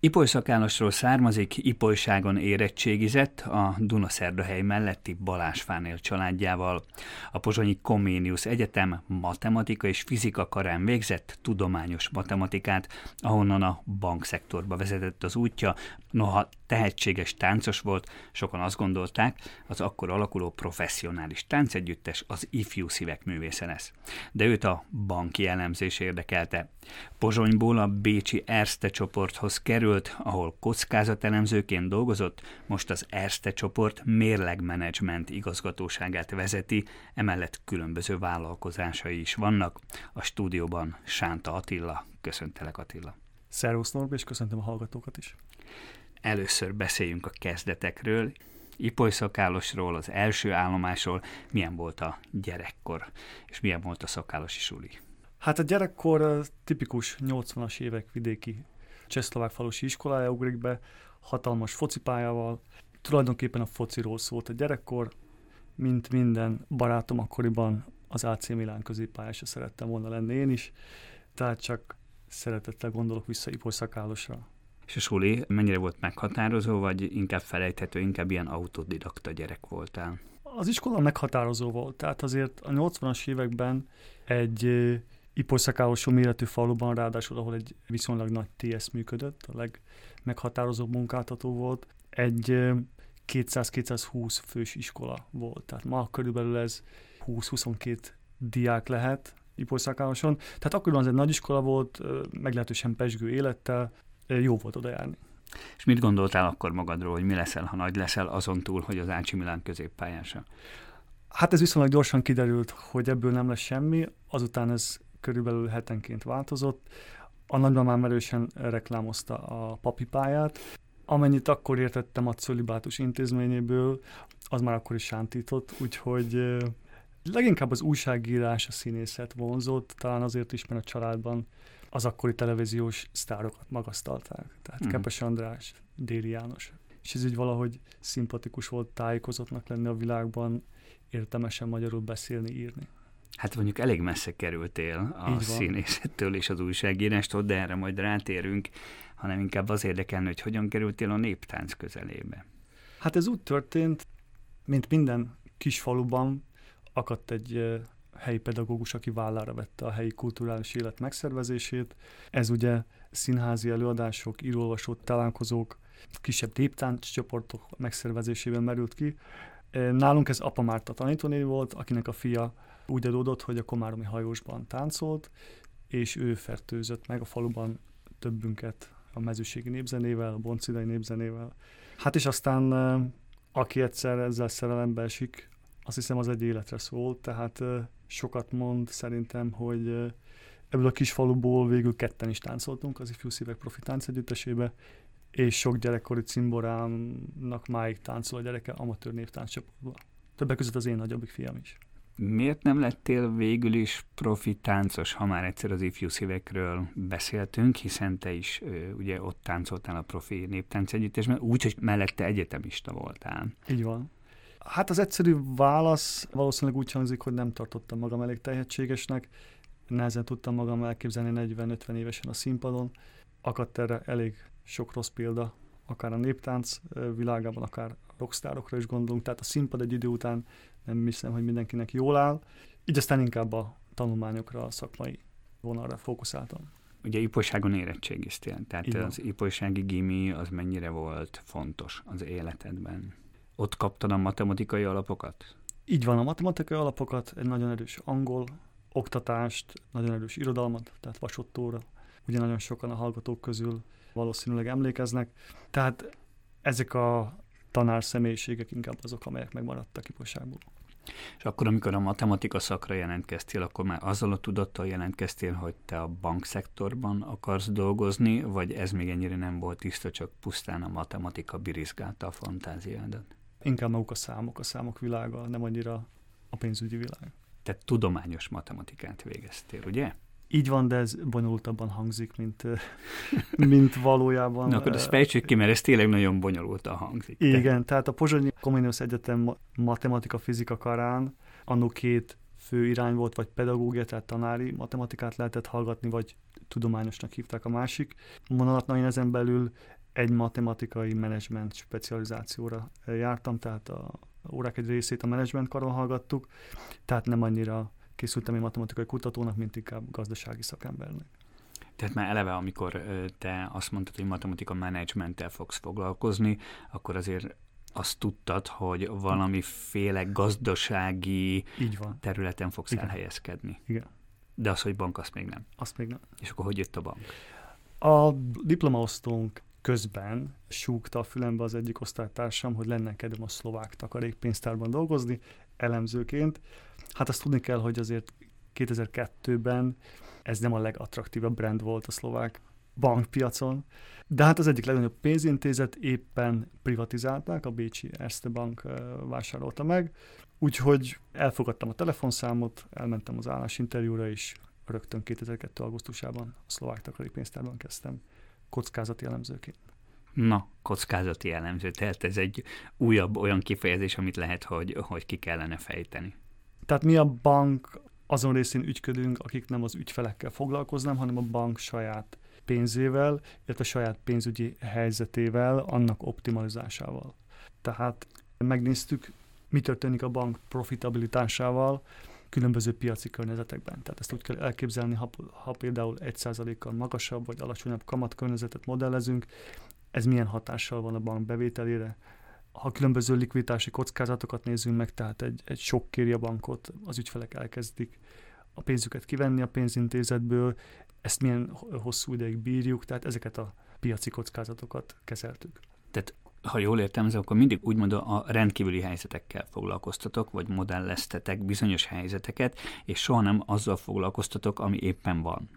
Ipoly szakállasról származik, Ipolyságon érettségizett a Dunaszerdahely melletti Balásfánél családjával. A Pozsonyi Comenius Egyetem matematika és fizika karán végzett tudományos matematikát, ahonnan a bankszektorba vezetett az útja, noha tehetséges táncos volt, sokan azt gondolták, az akkor alakuló professzionális táncegyüttes az ifjú szívek művésze lesz. De őt a banki elemzés érdekelte. Pozsonyból a Bécsi Erste csoporthoz került, ahol kockázatelemzőként dolgozott, most az Erste csoport mérlegmenedzsment igazgatóságát vezeti, emellett különböző vállalkozásai is vannak. A stúdióban Sánta Attila. Köszöntelek Attila. Szervusz Norbi, és köszöntöm a hallgatókat is. Először beszéljünk a kezdetekről, Ipoly szakálosról, az első állomásról, milyen volt a gyerekkor, és milyen volt a szakálosi suli. Hát a gyerekkor tipikus 80-as évek vidéki csehszlovák falusi iskolája ugrik be, hatalmas focipályával. Tulajdonképpen a fociról szólt a gyerekkor, mint minden barátom akkoriban az AC Milán középpályása szerettem volna lenni én is, tehát csak szeretettel gondolok vissza Ipoly szakálosra. És a suli mennyire volt meghatározó, vagy inkább felejthető, inkább ilyen autodidakta gyerek voltál? Az iskola meghatározó volt, tehát azért a 80-as években egy Ipolyszakálosó méretű faluban, ráadásul ahol egy viszonylag nagy TS működött, a legmeghatározóbb munkáltató volt, egy 200-220 fős iskola volt. Tehát ma körülbelül ez 20-22 diák lehet Ipolyszakálloson. Tehát akkoriban az egy nagy iskola volt, meglehetősen pesgő élettel, jó volt oda járni. És mit gondoltál akkor magadról, hogy mi leszel, ha nagy leszel, azon túl, hogy az Ácsi Milán középpályása? Hát ez viszonylag gyorsan kiderült, hogy ebből nem lesz semmi, azután ez körülbelül hetenként változott. A nagymamám erősen reklámozta a papipályát, amennyit akkor értettem a cölibátus intézményéből, az már akkor is sántított, úgyhogy leginkább az újságírás, a színészet vonzott, talán azért is, mert a családban az akkori televíziós sztárokat magasztalták. Tehát mm. Kepes András, Déri János. És ez így valahogy szimpatikus volt tájékozottnak lenni a világban, értelmesen magyarul beszélni, írni. Hát mondjuk elég messze kerültél a színészettől és az újságírástól, de erre majd rátérünk, hanem inkább az érdekelne, hogy hogyan kerültél a néptánc közelébe. Hát ez úgy történt, mint minden kis faluban akadt egy helyi pedagógus, aki vállára vette a helyi kulturális élet megszervezését. Ez ugye színházi előadások, írólvasó találkozók, kisebb néptánc csoportok megszervezésében merült ki. Nálunk ez Apa Márta tanítónéni volt, akinek a fia úgy adódott, hogy a Komáromi hajósban táncolt, és ő fertőzött meg a faluban többünket a mezőségi népzenével, a boncidai népzenével. Hát és aztán aki egyszer ezzel szerelembe esik, azt hiszem az egy életre szól, tehát sokat mond szerintem, hogy ebből a kis faluból végül ketten is táncoltunk az Ifjú Szívek Profi Tánc Együttesébe, és sok gyerekkori cimborámnak máig táncol a gyereke amatőr névtánccsoportban. Többek között az én nagyobbik fiam is. Miért nem lettél végül is profi táncos, ha már egyszer az ifjú szívekről beszéltünk, hiszen te is ugye ott táncoltál a profi néptánc együttesben, úgy, hogy mellette egyetemista voltál. Így van. Hát az egyszerű válasz valószínűleg úgy hangzik, hogy nem tartottam magam elég tehetségesnek, nehezen tudtam magam elképzelni 40-50 évesen a színpadon. Akadt erre elég sok rossz példa, akár a néptánc világában, akár rockstárokra is gondolunk, tehát a színpad egy idő után nem hiszem, hogy mindenkinek jól áll. Így aztán inkább a tanulmányokra, a szakmai vonalra fókuszáltam. Ugye ipolyságon érettségiztél, tehát Igen. az ipolysági gimi az mennyire volt fontos az életedben? Ott kaptad a matematikai alapokat? Így van, a matematikai alapokat, egy nagyon erős angol oktatást, nagyon erős irodalmat, tehát vasottóra. Ugye nagyon sokan a hallgatók közül valószínűleg emlékeznek. Tehát ezek a tanár személyiségek inkább azok, amelyek megmaradtak ipolyságból. És akkor, amikor a matematika szakra jelentkeztél, akkor már azzal a tudattal jelentkeztél, hogy te a bankszektorban akarsz dolgozni, vagy ez még ennyire nem volt tiszta, csak pusztán a matematika birizgálta a fantáziádat? Inkább maguk a számok, a számok világa, nem annyira a pénzügyi világ. Te tudományos matematikát végeztél, ugye? Így van, de ez bonyolultabban hangzik, mint, mint valójában. Na akkor ezt fejtsük ki, mert ez tényleg nagyon bonyolultan hangzik. Igen, te. tehát a Pozsonyi Comenius Egyetem matematika-fizika karán annó két fő irány volt, vagy pedagógia, tehát tanári matematikát lehetett hallgatni, vagy tudományosnak hívták a másik vonalat. Na, én ezen belül egy matematikai menedzsment specializációra jártam, tehát a órák egy részét a menedzsment karon hallgattuk, tehát nem annyira készültem egy matematikai kutatónak, mint inkább gazdasági szakembernek. Tehát már eleve, amikor te azt mondtad, hogy matematika menedzsmenttel fogsz foglalkozni, akkor azért azt tudtad, hogy valamiféle gazdasági Így van. területen fogsz Igen. elhelyezkedni. Igen. De az, hogy bank, azt még nem. Azt még nem. És akkor hogy jött a bank? A diplomaosztónk közben súgta a fülembe az egyik osztálytársam, hogy lenne kedvem a szlovák takarékpénztárban dolgozni, elemzőként. Hát azt tudni kell, hogy azért 2002-ben ez nem a legattraktívabb brand volt a szlovák bankpiacon, de hát az egyik legnagyobb pénzintézet éppen privatizálták, a Bécsi Erste Bank vásárolta meg, úgyhogy elfogadtam a telefonszámot, elmentem az állásinterjúra, és rögtön 2002. augusztusában a szlovák takarékpénztárban kezdtem kockázati elemzőként. Na, kockázati elemző, tehát ez egy újabb olyan kifejezés, amit lehet, hogy, hogy ki kellene fejteni. Tehát mi a bank azon részén ügyködünk, akik nem az ügyfelekkel foglalkoznak, hanem a bank saját pénzével, illetve saját pénzügyi helyzetével, annak optimalizásával. Tehát megnéztük, mi történik a bank profitabilitásával különböző piaci környezetekben. Tehát ezt úgy kell elképzelni, ha, ha például 1%-kal magasabb vagy alacsonyabb kamatkörnyezetet modellezünk, ez milyen hatással van a bank bevételére, ha különböző likviditási kockázatokat nézzünk meg, tehát egy, egy sok kéri a bankot, az ügyfelek elkezdik a pénzüket kivenni a pénzintézetből, ezt milyen hosszú ideig bírjuk, tehát ezeket a piaci kockázatokat kezeltük. Tehát ha jól értem, akkor mindig úgymond a rendkívüli helyzetekkel foglalkoztatok, vagy modelleztetek bizonyos helyzeteket, és soha nem azzal foglalkoztatok, ami éppen van.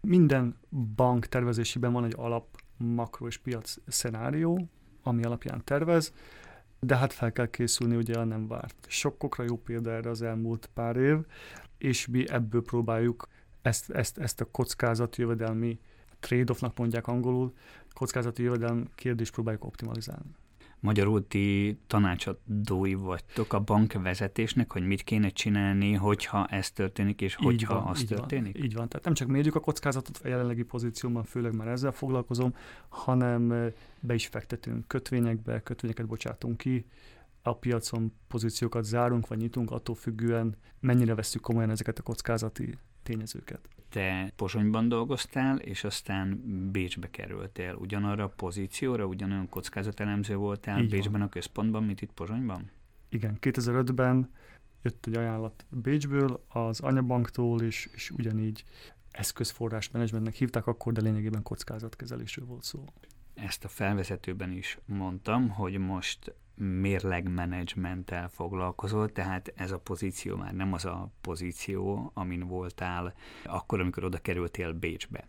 Minden bank tervezésében van egy alap makro és piac szenárió, ami alapján tervez, de hát fel kell készülni ugye a nem várt sokkokra, jó példa erre az elmúlt pár év, és mi ebből próbáljuk ezt, ezt, ezt a kockázati jövedelmi trade-offnak mondják angolul, kockázati jövedelmi kérdést próbáljuk optimalizálni. Magyarul ti tanácsadói vagytok a bankvezetésnek, hogy mit kéne csinálni, hogyha ez történik, és hogyha van, az így történik? Van, így van. Tehát nem csak mérjük a kockázatot a jelenlegi pozícióban, főleg már ezzel foglalkozom, hanem be is fektetünk kötvényekbe, kötvényeket bocsátunk ki, a piacon pozíciókat zárunk, vagy nyitunk, attól függően mennyire veszük komolyan ezeket a kockázati tényezőket. Te Pozsonyban dolgoztál, és aztán Bécsbe kerültél. Ugyanarra a pozícióra, ugyanolyan kockázatelemző voltál Így Bécsben van. a központban, mint itt Pozsonyban? Igen, 2005-ben jött egy ajánlat Bécsből, az anyabanktól, és, és ugyanígy eszközforrás menedzsmentnek hívták akkor, de lényegében kockázatkezelésről volt szó. Ezt a felvezetőben is mondtam, hogy most mérlegmenedzsmenttel foglalkozol, tehát ez a pozíció már nem az a pozíció, amin voltál akkor, amikor oda kerültél Bécsbe.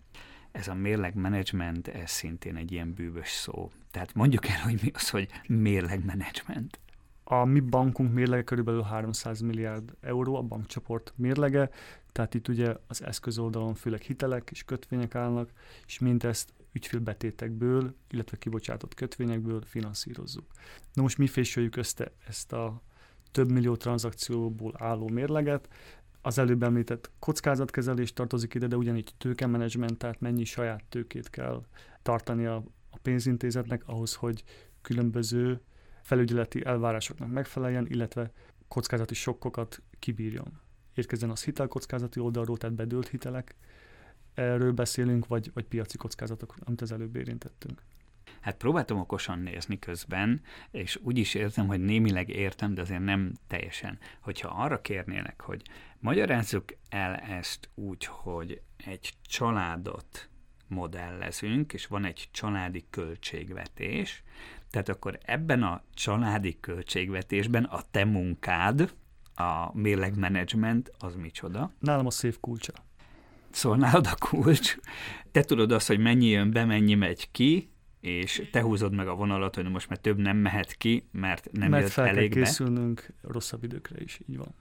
Ez a mérlegmenedzsment, ez szintén egy ilyen bűvös szó. Tehát mondjuk el, hogy mi az, hogy mérlegmenedzsment. A mi bankunk mérlege körülbelül 300 milliárd euró, a bankcsoport mérlege, tehát itt ugye az eszközoldalon főleg hitelek és kötvények állnak, és mindezt ügyfélbetétekből, illetve kibocsátott kötvényekből finanszírozzuk. Na most mi fésüljük össze ezt a több millió tranzakcióból álló mérleget, az előbb említett kockázatkezelés tartozik ide, de ugyanígy tőkemenedzsment, tehát mennyi saját tőkét kell tartani a, a pénzintézetnek ahhoz, hogy különböző felügyeleti elvárásoknak megfeleljen, illetve kockázati sokkokat kibírjon. Érkezzen az hitelkockázati oldalról, tehát bedőlt hitelek, erről beszélünk, vagy, vagy piaci kockázatok, amit az előbb érintettünk. Hát próbáltam okosan nézni közben, és úgy is értem, hogy némileg értem, de azért nem teljesen. Hogyha arra kérnének, hogy magyarázzuk el ezt úgy, hogy egy családot modellezünk, és van egy családi költségvetés, tehát akkor ebben a családi költségvetésben a te munkád, a mérlegmenedzsment, az micsoda? Nálam a szép kulcsa. Szóval nálad a kulcs, te tudod azt, hogy mennyi jön be, mennyi megy ki, és te húzod meg a vonalat, hogy most már több nem mehet ki, mert nem mert jött fel elég kell készülnünk be. rosszabb időkre is, így van.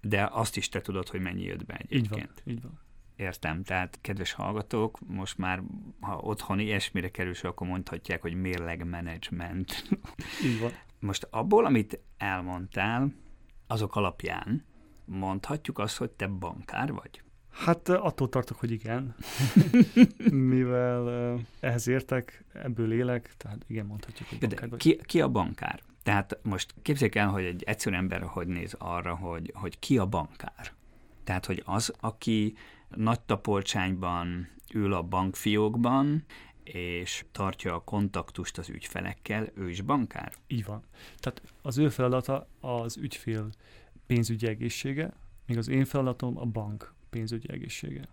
De azt is te tudod, hogy mennyi jött be egyébként. Így van, így van. Értem, tehát kedves hallgatók, most már, ha otthon ilyesmire kerül, akkor mondhatják, hogy mérlegmenedzsment. Így van. Most abból, amit elmondtál, azok alapján mondhatjuk azt, hogy te bankár vagy? Hát attól tartok, hogy igen, mivel ehhez értek, ebből élek, tehát igen, mondhatjuk, hogy bankár vagy. Ki, ki a bankár? Tehát most képzeljük el, hogy egy egyszerű ember hogy néz arra, hogy, hogy ki a bankár. Tehát, hogy az, aki nagy tapolcsányban ül a bankfiókban, és tartja a kontaktust az ügyfelekkel, ő is bankár? Így van. Tehát az ő feladata az ügyfél pénzügyi egészsége, míg az én feladatom a bank pénzügyi egészsége.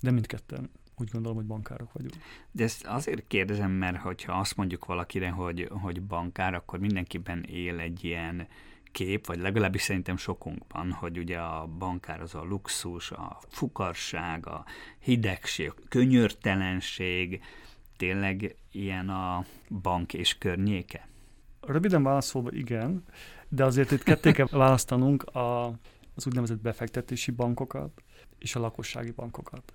De mindketten úgy gondolom, hogy bankárok vagyunk. De ezt azért kérdezem, mert hogyha azt mondjuk valakire, hogy, hogy bankár, akkor mindenkiben él egy ilyen kép, vagy legalábbis szerintem sokunkban, hogy ugye a bankár az a luxus, a fukarság, a hidegség, a könyörtelenség, tényleg ilyen a bank és környéke? Röviden válaszolva igen, de azért itt ketté kell választanunk a, az úgynevezett befektetési bankokat és a lakossági bankokat.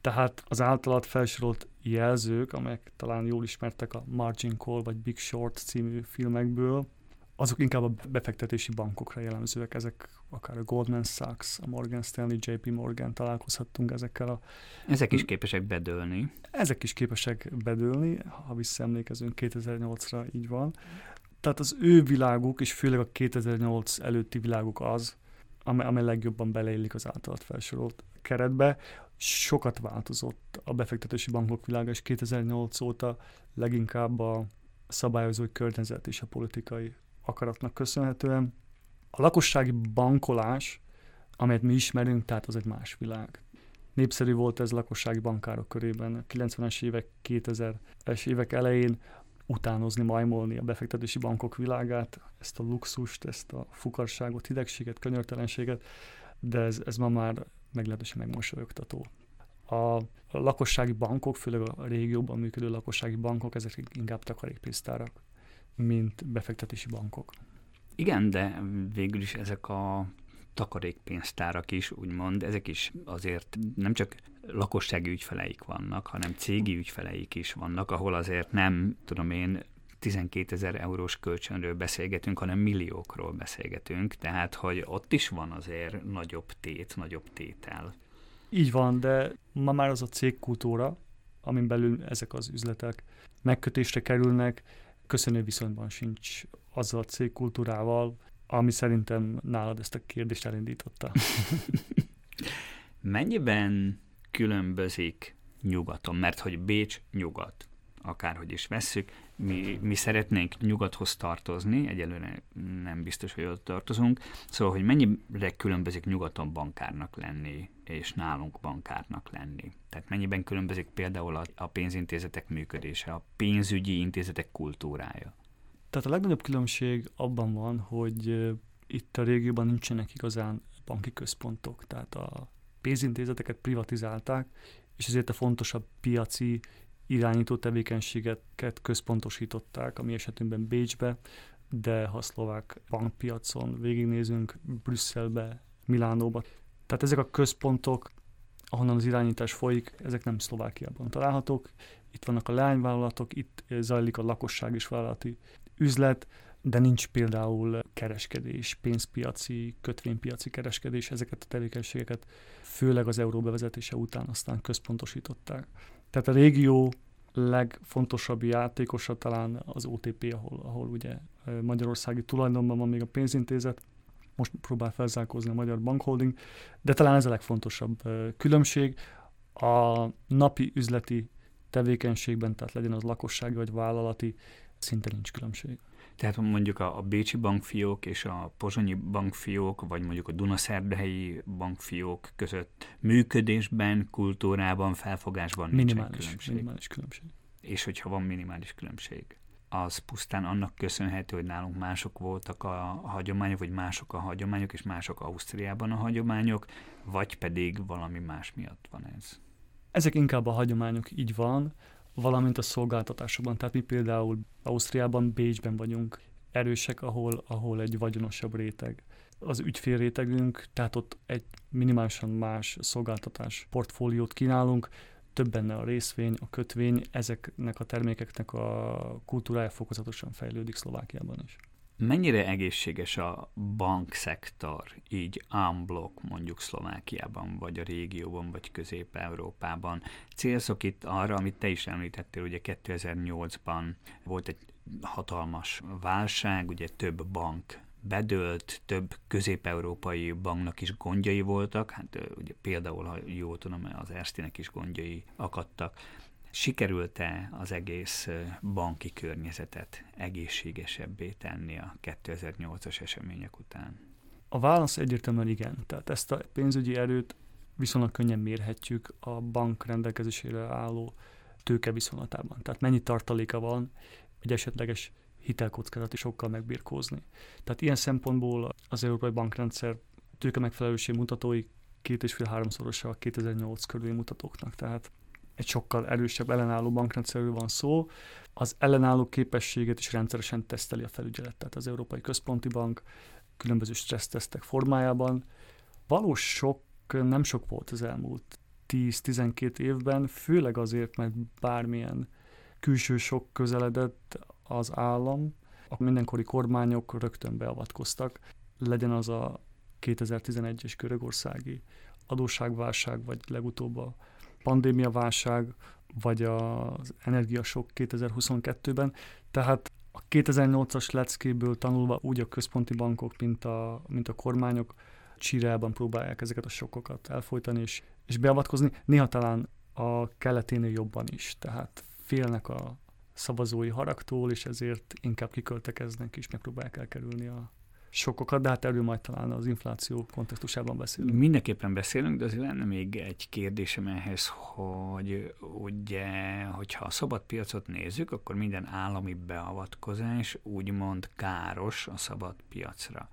Tehát az általad felsorolt jelzők, amelyek talán jól ismertek a Margin Call vagy Big Short című filmekből, azok inkább a befektetési bankokra jellemzőek, ezek akár a Goldman Sachs, a Morgan Stanley, JP Morgan találkozhattunk ezekkel a... Ezek is képesek bedőlni. Ezek is képesek bedőlni, ha visszaemlékezünk 2008-ra, így van. Tehát az ő világuk, és főleg a 2008 előtti világuk az, amely, amely legjobban beleillik az általat felsorolt keretbe. Sokat változott a befektetési bankok világa, és 2008 óta leginkább a szabályozói környezet és a politikai akaratnak köszönhetően. A lakossági bankolás, amelyet mi ismerünk, tehát az egy más világ. Népszerű volt ez lakossági bankárok körében a 90-es évek, 2000-es évek elején utánozni, majmolni a befektetési bankok világát, ezt a luxust, ezt a fukarságot, hidegséget, könyörtelenséget, de ez, ez ma már meglehetősen megmosolyogtató. A lakossági bankok, főleg a régióban működő lakossági bankok, ezek inkább takarékpénztárak mint befektetési bankok. Igen, de végül is ezek a takarékpénztárak is, úgymond, ezek is azért nem csak lakossági ügyfeleik vannak, hanem cégi ügyfeleik is vannak, ahol azért nem, tudom én, 12 ezer eurós kölcsönről beszélgetünk, hanem milliókról beszélgetünk, tehát hogy ott is van azért nagyobb tét, nagyobb tétel. Így van, de ma már az a cégkultúra, amin belül ezek az üzletek megkötésre kerülnek, köszönő viszonyban sincs azzal a cégkultúrával, ami szerintem nálad ezt a kérdést elindította. Mennyiben különbözik nyugaton? Mert hogy Bécs nyugat, akárhogy is vesszük, mi, mi szeretnénk nyugathoz tartozni, egyelőre nem biztos, hogy ott tartozunk, szóval, hogy mennyire különbözik nyugaton bankárnak lenni, és nálunk bankárnak lenni. Tehát mennyiben különbözik például a, a pénzintézetek működése, a pénzügyi intézetek kultúrája? Tehát a legnagyobb különbség abban van, hogy itt a régióban nincsenek igazán banki központok, tehát a pénzintézeteket privatizálták, és ezért a fontosabb piaci irányító tevékenységeket központosították, ami esetünkben Bécsbe, de ha a szlovák bankpiacon végignézünk, Brüsszelbe, Milánóba. Tehát ezek a központok, ahonnan az irányítás folyik, ezek nem Szlovákiában találhatók. Itt vannak a leányvállalatok, itt zajlik a lakosság és vállalati üzlet, de nincs például kereskedés, pénzpiaci, kötvénypiaci kereskedés, ezeket a tevékenységeket főleg az euró bevezetése után aztán központosították. Tehát a régió legfontosabb játékosa talán az OTP, ahol, ahol ugye Magyarországi tulajdonban van még a pénzintézet, most próbál felzárkózni a Magyar Bankholding, de talán ez a legfontosabb különbség. A napi üzleti tevékenységben, tehát legyen az lakossági vagy vállalati, szinte nincs különbség. Tehát mondjuk a, a Bécsi bankfiók és a Pozsonyi bankfiók, vagy mondjuk a Dunaszerdahelyi bankfiók között működésben, kultúrában, felfogásban minimális, különbség. Minimális különbség. És hogyha van minimális különbség, az pusztán annak köszönhető, hogy nálunk mások voltak a hagyományok, vagy mások a hagyományok, és mások Ausztriában a hagyományok, vagy pedig valami más miatt van ez? Ezek inkább a hagyományok, így van valamint a szolgáltatásokban. Tehát mi például Ausztriában, Bécsben vagyunk erősek, ahol, ahol egy vagyonosabb réteg. Az ügyfélrétegünk, tehát ott egy minimálisan más szolgáltatás portfóliót kínálunk, több benne a részvény, a kötvény, ezeknek a termékeknek a kultúrája fokozatosan fejlődik Szlovákiában is. Mennyire egészséges a bankszektor így unblock mondjuk Szlovákiában, vagy a régióban, vagy Közép-Európában? Célszok itt arra, amit te is említettél, ugye 2008-ban volt egy hatalmas válság, ugye több bank bedőlt, több közép-európai banknak is gondjai voltak, hát ugye például, ha jól tudom, az Erstinek is gondjai akadtak Sikerült-e az egész banki környezetet egészségesebbé tenni a 2008-as események után? A válasz egyértelműen igen. Tehát ezt a pénzügyi erőt viszonylag könnyen mérhetjük a bank rendelkezésére álló tőke viszonylatában. Tehát mennyi tartaléka van egy esetleges hitelkockázati sokkal megbirkózni. Tehát ilyen szempontból az Európai Bankrendszer tőke megfelelőség mutatói két és fél háromszorosa a 2008 körüli mutatóknak. Tehát egy sokkal erősebb ellenálló bankrendszerről van szó. Az ellenálló képességet is rendszeresen teszteli a felügyelet, tehát az Európai Központi Bank különböző stressztesztek formájában. Valós sok nem sok volt az elmúlt 10-12 évben, főleg azért, mert bármilyen külső sok közeledett az állam, a mindenkori kormányok rögtön beavatkoztak, legyen az a 2011-es görögországi adósságválság, vagy legutóbb a pandémiaválság, vagy az energiasok 2022-ben. Tehát a 2008-as leckéből tanulva úgy a központi bankok, mint a, mint a kormányok csírában próbálják ezeket a sokokat elfolytani és, és beavatkozni. Néha talán a keleténél jobban is, tehát félnek a szavazói haragtól, és ezért inkább kiköltekeznek és megpróbálják elkerülni a, sokokat, de hát erről majd talán az infláció kontextusában beszélünk. Mindenképpen beszélünk, de azért lenne még egy kérdésem ehhez, hogy ugye, hogyha a szabad piacot nézzük, akkor minden állami beavatkozás úgymond káros a szabad piacra.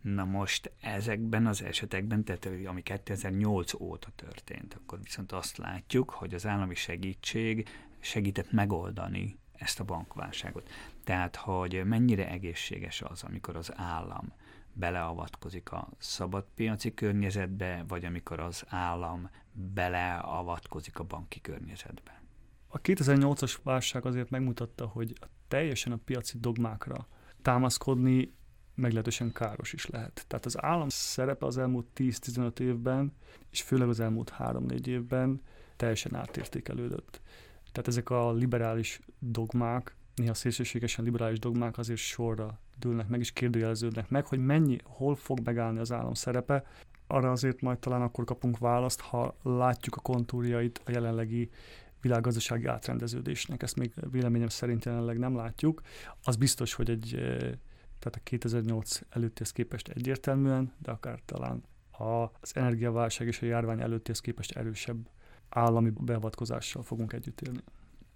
Na most ezekben az esetekben, tehát ami 2008 óta történt, akkor viszont azt látjuk, hogy az állami segítség segített megoldani ezt a bankválságot. Tehát, hogy mennyire egészséges az, amikor az állam beleavatkozik a szabadpiaci környezetbe, vagy amikor az állam beleavatkozik a banki környezetbe. A 2008-as válság azért megmutatta, hogy teljesen a piaci dogmákra támaszkodni meglehetősen káros is lehet. Tehát az állam szerepe az elmúlt 10-15 évben, és főleg az elmúlt 3-4 évben teljesen átértékelődött. Tehát ezek a liberális dogmák, néha szélsőségesen liberális dogmák azért sorra dőlnek meg, és kérdőjeleződnek meg, hogy mennyi, hol fog megállni az állam szerepe. Arra azért majd talán akkor kapunk választ, ha látjuk a kontúrjait a jelenlegi világgazdasági átrendeződésnek. Ezt még véleményem szerint jelenleg nem látjuk. Az biztos, hogy egy, eh, tehát a 2008 előttihez képest egyértelműen, de akár talán az energiaválság és a járvány előttihez képest erősebb állami beavatkozással fogunk együtt élni.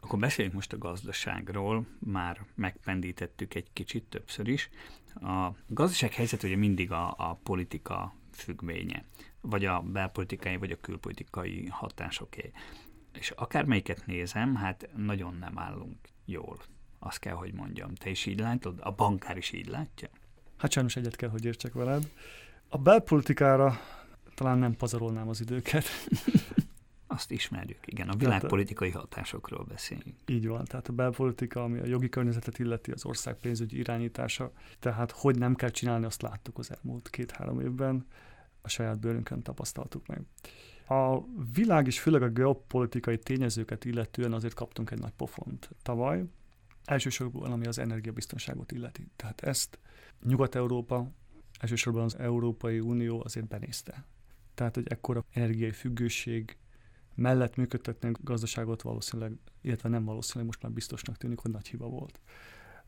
Akkor beszéljünk most a gazdaságról, már megpendítettük egy kicsit többször is. A gazdaság helyzet ugye mindig a, a politika függvénye, vagy a belpolitikai, vagy a külpolitikai hatásoké. És akármelyiket nézem, hát nagyon nem állunk jól. Azt kell, hogy mondjam. Te is így látod? A bankár is így látja? Hát sajnos egyet kell, hogy értsek veled. A belpolitikára talán nem pazarolnám az időket. Azt ismerjük, igen, a világpolitikai hatásokról beszélünk. Így van, tehát a belpolitika, ami a jogi környezetet illeti, az ország pénzügyi irányítása, tehát hogy nem kell csinálni, azt láttuk az elmúlt két-három évben, a saját bőrünkön tapasztaltuk meg. A világ és főleg a geopolitikai tényezőket illetően azért kaptunk egy nagy pofont tavaly, elsősorban ami az energiabiztonságot illeti. Tehát ezt Nyugat-Európa, elsősorban az Európai Unió azért benézte. Tehát, hogy ekkora energiai függőség mellett működtetni a gazdaságot valószínűleg, illetve nem valószínűleg, most már biztosnak tűnik, hogy nagy hiba volt.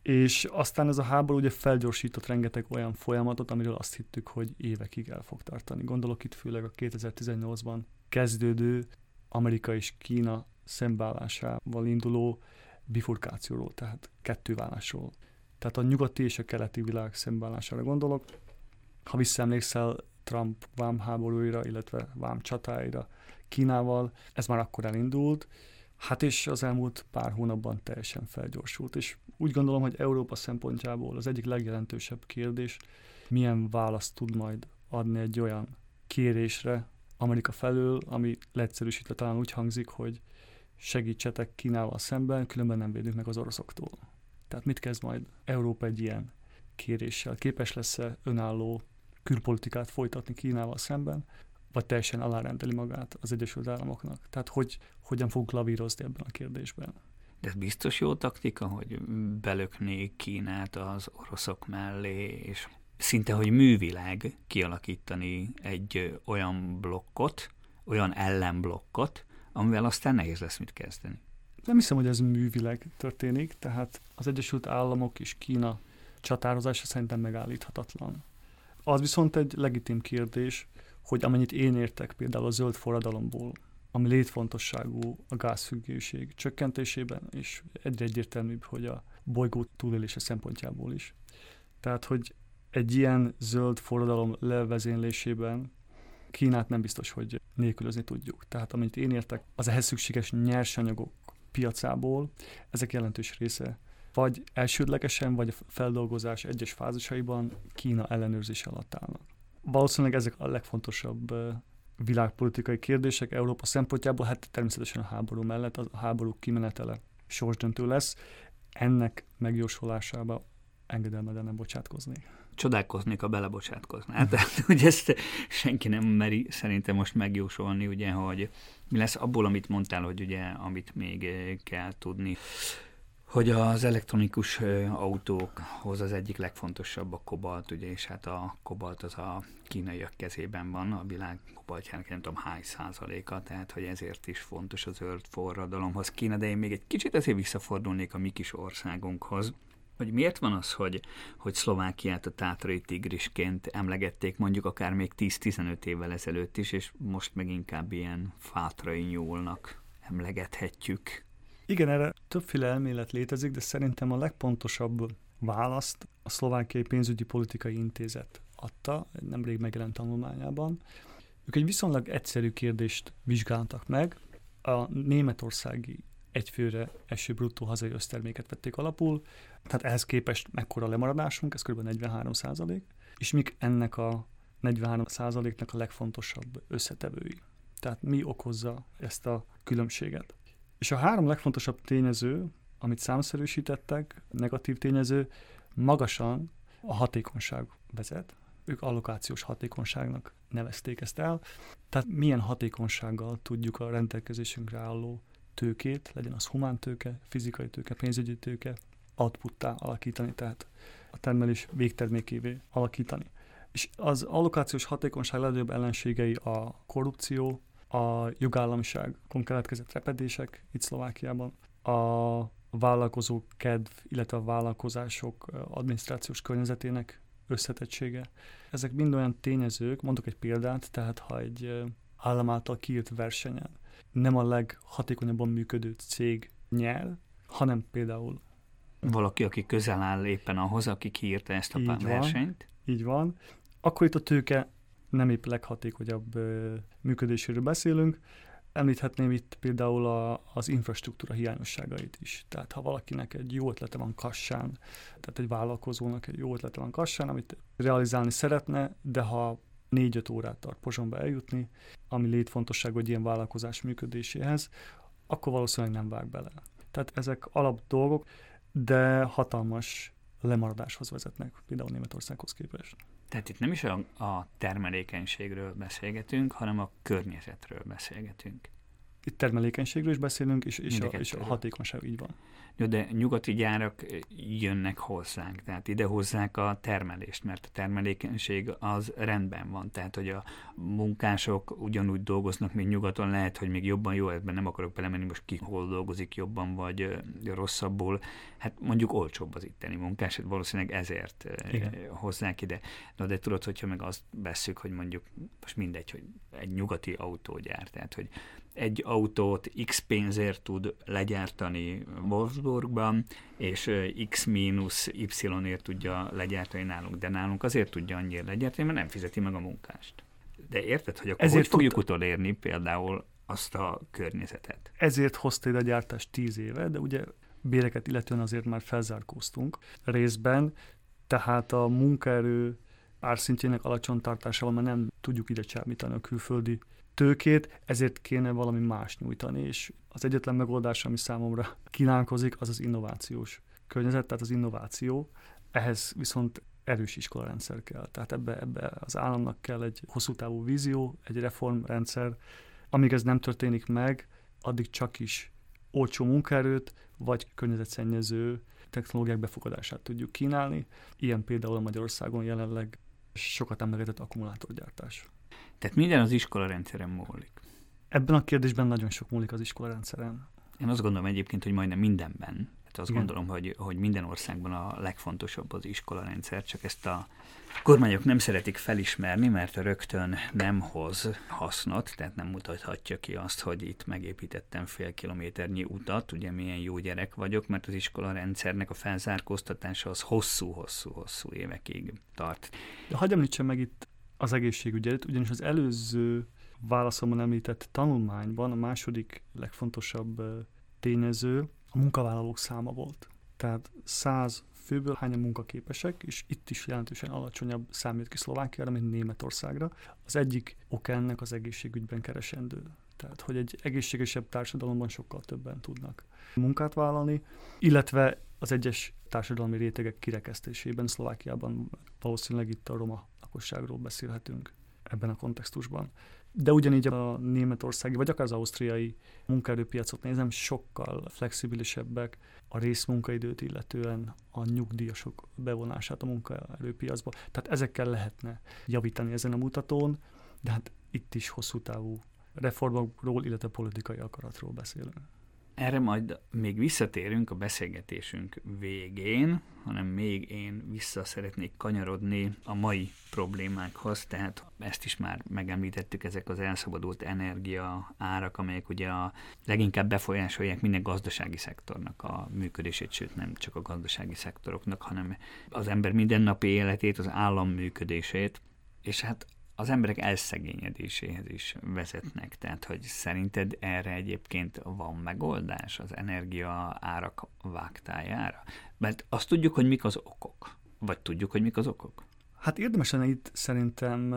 És aztán ez a háború ugye felgyorsított rengeteg olyan folyamatot, amiről azt hittük, hogy évekig el fog tartani. Gondolok itt főleg a 2018-ban kezdődő Amerika és Kína szembeállásával induló bifurkációról, tehát kettővállásról. Tehát a nyugati és a keleti világ szembeállására gondolok. Ha visszaemlékszel Trump vámháborúira, illetve vám csatáira, Kínával, ez már akkor elindult, hát és az elmúlt pár hónapban teljesen felgyorsult, és úgy gondolom, hogy Európa szempontjából az egyik legjelentősebb kérdés, milyen választ tud majd adni egy olyan kérésre Amerika felől, ami leegyszerűsítve talán úgy hangzik, hogy segítsetek Kínával szemben, különben nem védünk meg az oroszoktól. Tehát mit kezd majd Európa egy ilyen kéréssel. Képes lesz-e önálló külpolitikát folytatni Kínával szemben, vagy teljesen alárendeli magát az Egyesült Államoknak. Tehát hogy, hogyan fog lavírozni ebben a kérdésben. De ez biztos jó taktika, hogy belökné Kínát az oroszok mellé, és szinte, hogy művileg kialakítani egy olyan blokkot, olyan ellenblokkot, amivel aztán nehéz lesz mit kezdeni. Nem hiszem, hogy ez művileg történik, tehát az Egyesült Államok és Kína csatározása szerintem megállíthatatlan. Az viszont egy legitim kérdés, hogy amennyit én értek például a zöld forradalomból, ami létfontosságú a gázfüggőség csökkentésében, és egyre egyértelműbb, hogy a bolygó túlélése szempontjából is. Tehát, hogy egy ilyen zöld forradalom levezénylésében Kínát nem biztos, hogy nélkülözni tudjuk. Tehát amit én értek, az ehhez szükséges nyersanyagok piacából, ezek jelentős része vagy elsődlegesen, vagy a feldolgozás egyes fázisaiban Kína ellenőrzés alatt állnak. Valószínűleg ezek a legfontosabb világpolitikai kérdések Európa szempontjából, hát természetesen a háború mellett a háború kimenetele sorsdöntő lesz. Ennek megjósolásába engedelmeden nem bocsátkozni. Csodálkoznék, a belebocsátkoznál. Hát, tehát, hogy ezt senki nem meri szerintem most megjósolni, ugye, hogy mi lesz abból, amit mondtál, hogy ugye, amit még kell tudni hogy az elektronikus autókhoz az egyik legfontosabb a kobalt, ugye, és hát a kobalt az a kínaiak kezében van, a világ kobaltjának nem tudom hány százaléka, tehát hogy ezért is fontos az zöld forradalomhoz Kína, de én még egy kicsit azért visszafordulnék a mi kis országunkhoz, hogy miért van az, hogy, hogy Szlovákiát a tátrai tigrisként emlegették mondjuk akár még 10-15 évvel ezelőtt is, és most meg inkább ilyen fátrai nyúlnak emlegethetjük. Igen, erre többféle elmélet létezik, de szerintem a legpontosabb választ a Szlovákiai Pénzügyi Politikai Intézet adta, nemrég megjelent tanulmányában. Ők egy viszonylag egyszerű kérdést vizsgáltak meg, a németországi egyfőre eső bruttó hazai összterméket vették alapul, tehát ehhez képest mekkora lemaradásunk, ez kb. 43 százalék, és mik ennek a 43 százaléknak a legfontosabb összetevői. Tehát mi okozza ezt a különbséget. És a három legfontosabb tényező, amit számszerűsítettek, negatív tényező, magasan a hatékonyság vezet. Ők allokációs hatékonyságnak nevezték ezt el. Tehát milyen hatékonysággal tudjuk a rendelkezésünkre álló tőkét, legyen az humántőke, fizikai tőke, pénzügyi tőke, outputtá alakítani, tehát a termelés végtermékévé alakítani. És az allokációs hatékonyság legnagyobb ellenségei a korrupció, a jogállamiságon keletkezett repedések itt Szlovákiában, a vállalkozó kedv, illetve a vállalkozások adminisztrációs környezetének összetettsége. Ezek mind olyan tényezők, mondok egy példát, tehát ha egy állam által kiírt versenyen nem a leghatékonyabban működő cég nyer, hanem például valaki, aki közel áll éppen ahhoz, aki kiírta ezt a így versenyt. Van, így van. Akkor itt a tőke nem épp leghatékonyabb működéséről beszélünk. Említhetném itt például a, az infrastruktúra hiányosságait is. Tehát ha valakinek egy jó ötlete van kassán, tehát egy vállalkozónak egy jó ötlete van kassán, amit realizálni szeretne, de ha négy-öt órát tart Pozsonba eljutni, ami létfontosság hogy ilyen vállalkozás működéséhez, akkor valószínűleg nem vág bele. Tehát ezek alap dolgok, de hatalmas lemaradáshoz vezetnek, például Németországhoz képest. Tehát itt nem is a, a termelékenységről beszélgetünk, hanem a környezetről beszélgetünk. Itt termelékenységről is beszélünk, és, és, a, és a hatékonyság így van. Jó, de nyugati gyárak jönnek hozzánk, tehát ide hozzák a termelést, mert a termelékenység az rendben van, tehát hogy a munkások ugyanúgy dolgoznak, mint nyugaton, lehet, hogy még jobban jó, ebben nem akarok belemenni, most ki hol dolgozik jobban, vagy rosszabbul, hát mondjuk olcsóbb az itteni munkás, hát valószínűleg ezért Igen. hozzák ide. Na de tudod, hogyha meg azt veszük, hogy mondjuk most mindegy, hogy egy nyugati autógyár, tehát hogy egy autót x pénzért tud legyártani Wolfsburgban, és x mínusz y-ért tudja legyártani nálunk, de nálunk azért tudja annyira legyártani, mert nem fizeti meg a munkást. De érted, hogy akkor ezért hogy fogjuk tudta... utolérni például azt a környezetet? Ezért hozta a gyártást tíz éve, de ugye béreket illetően azért már felzárkóztunk részben, tehát a munkaerő árszintjének alacsony tartásával már nem tudjuk ide csábítani a külföldi tőkét, ezért kéne valami más nyújtani, és az egyetlen megoldás, ami számomra kínálkozik, az az innovációs környezet, tehát az innováció. Ehhez viszont erős iskolarendszer kell. Tehát ebbe, ebbe az államnak kell egy hosszú távú vízió, egy reformrendszer. Amíg ez nem történik meg, addig csak is olcsó munkaerőt, vagy környezetszennyező technológiák befogadását tudjuk kínálni. Ilyen például Magyarországon jelenleg sokat emlegetett akkumulátorgyártás. Tehát minden az iskola rendszeren múlik. Ebben a kérdésben nagyon sok múlik az iskola rendszeren. Én azt gondolom egyébként, hogy majdnem mindenben. Hát azt Igen. gondolom, hogy, hogy minden országban a legfontosabb az iskola rendszer, csak ezt a kormányok nem szeretik felismerni, mert rögtön nem hoz hasznot, tehát nem mutathatja ki azt, hogy itt megépítettem fél kilométernyi utat, ugye milyen jó gyerek vagyok, mert az iskola rendszernek a felzárkóztatása az hosszú-hosszú-hosszú évekig tart. De hagyj említsem meg itt az egészségügyet, ugyanis az előző válaszomban említett tanulmányban a második legfontosabb tényező a munkavállalók száma volt. Tehát 100 főből hányan munkaképesek, és itt is jelentősen alacsonyabb szám jött ki Szlovákiára, mint Németországra. Az egyik ok ennek az egészségügyben keresendő. Tehát, hogy egy egészségesebb társadalomban sokkal többen tudnak munkát vállalni, illetve az egyes társadalmi rétegek kirekesztésében Szlovákiában valószínűleg itt a roma lakosságról beszélhetünk ebben a kontextusban. De ugyanígy a németországi, vagy akár az ausztriai munkaerőpiacot nézem, sokkal flexibilisebbek a részmunkaidőt illetően a nyugdíjasok bevonását a munkaerőpiacba. Tehát ezekkel lehetne javítani ezen a mutatón, de hát itt is hosszú távú reformokról, illetve politikai akaratról beszélünk. Erre majd még visszatérünk a beszélgetésünk végén, hanem még én vissza szeretnék kanyarodni a mai problémákhoz, tehát ezt is már megemlítettük, ezek az elszabadult energia árak, amelyek ugye a leginkább befolyásolják minden gazdasági szektornak a működését, sőt nem csak a gazdasági szektoroknak, hanem az ember mindennapi életét, az állam működését, és hát az emberek elszegényedéséhez is vezetnek. Tehát, hogy szerinted erre egyébként van megoldás az energia árak vágtájára? Mert azt tudjuk, hogy mik az okok. Vagy tudjuk, hogy mik az okok? Hát érdemes lenne itt szerintem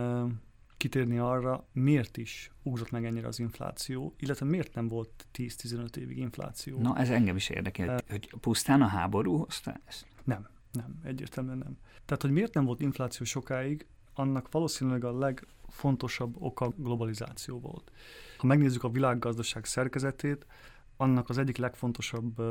kitérni arra, miért is ugrott meg ennyire az infláció, illetve miért nem volt 10-15 évig infláció. Na, ez engem is érdekel, uh, hogy pusztán a háború hozta ezt? Nem, nem, egyértelműen nem. Tehát, hogy miért nem volt infláció sokáig, annak valószínűleg a legfontosabb oka globalizáció volt. Ha megnézzük a világgazdaság szerkezetét, annak az egyik legfontosabb